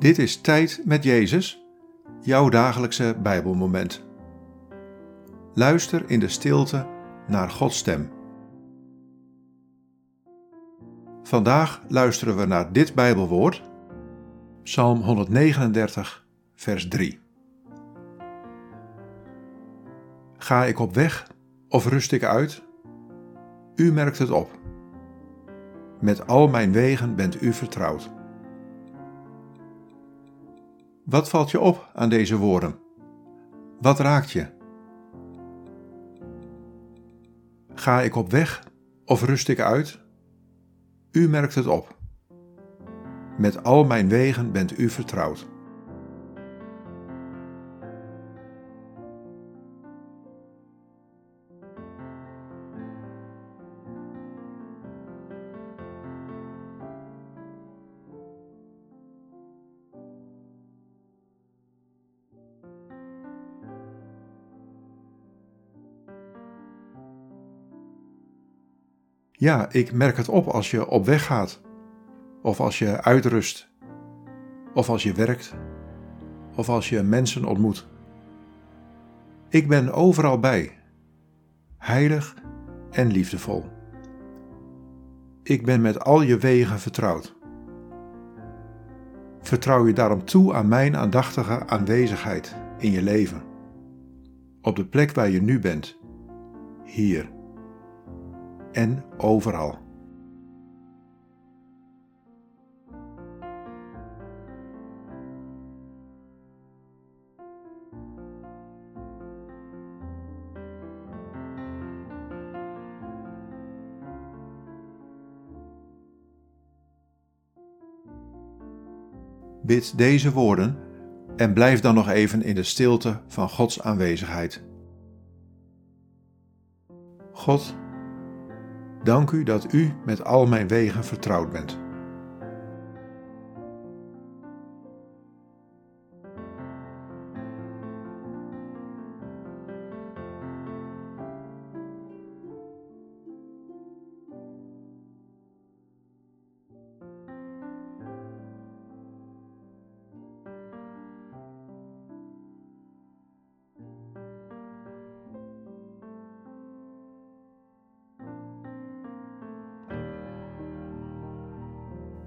Dit is Tijd met Jezus, jouw dagelijkse Bijbelmoment. Luister in de stilte naar Gods stem. Vandaag luisteren we naar dit Bijbelwoord, Psalm 139, vers 3. Ga ik op weg of rust ik uit? U merkt het op. Met al mijn wegen bent u vertrouwd. Wat valt je op aan deze woorden? Wat raakt je? Ga ik op weg of rust ik uit? U merkt het op. Met al mijn wegen bent u vertrouwd. Ja, ik merk het op als je op weg gaat, of als je uitrust, of als je werkt, of als je mensen ontmoet. Ik ben overal bij, heilig en liefdevol. Ik ben met al je wegen vertrouwd. Vertrouw je daarom toe aan mijn aandachtige aanwezigheid in je leven, op de plek waar je nu bent, hier en overal. Bid deze woorden en blijf dan nog even in de stilte van Gods aanwezigheid. God, Dank u dat u met al mijn wegen vertrouwd bent.